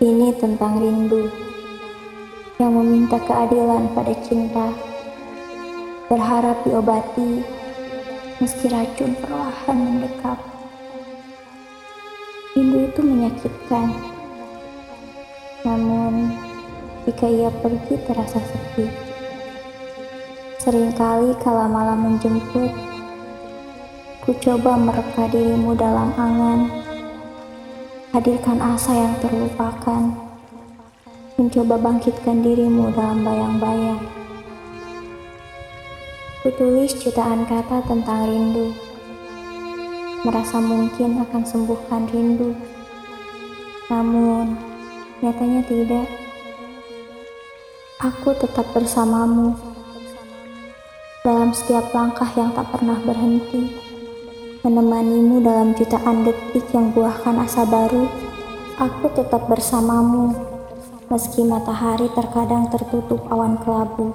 Ini tentang rindu yang meminta keadilan pada cinta, berharap diobati meski racun perlahan mendekap. Rindu itu menyakitkan, namun jika ia pergi terasa sepi. Seringkali kala malam menjemput, ku coba mereka dirimu dalam angan Hadirkan asa yang terlupakan, mencoba bangkitkan dirimu dalam bayang-bayang. Kutulis jutaan kata tentang rindu, merasa mungkin akan sembuhkan rindu, namun nyatanya tidak. Aku tetap bersamamu dalam setiap langkah yang tak pernah berhenti menemanimu dalam jutaan detik yang buahkan asa baru, aku tetap bersamamu, meski matahari terkadang tertutup awan kelabu.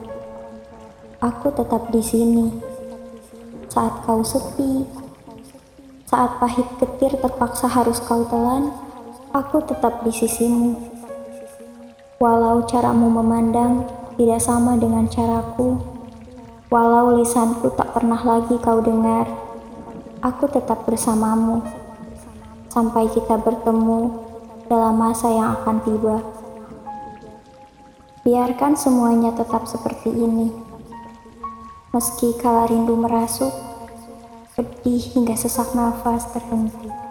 Aku tetap di sini, saat kau sepi, saat pahit ketir terpaksa harus kau telan, aku tetap di sisimu. Walau caramu memandang tidak sama dengan caraku, walau lisanku tak pernah lagi kau dengar, aku tetap bersamamu sampai kita bertemu dalam masa yang akan tiba. Biarkan semuanya tetap seperti ini. Meski kala rindu merasuk, pedih hingga sesak nafas terhenti.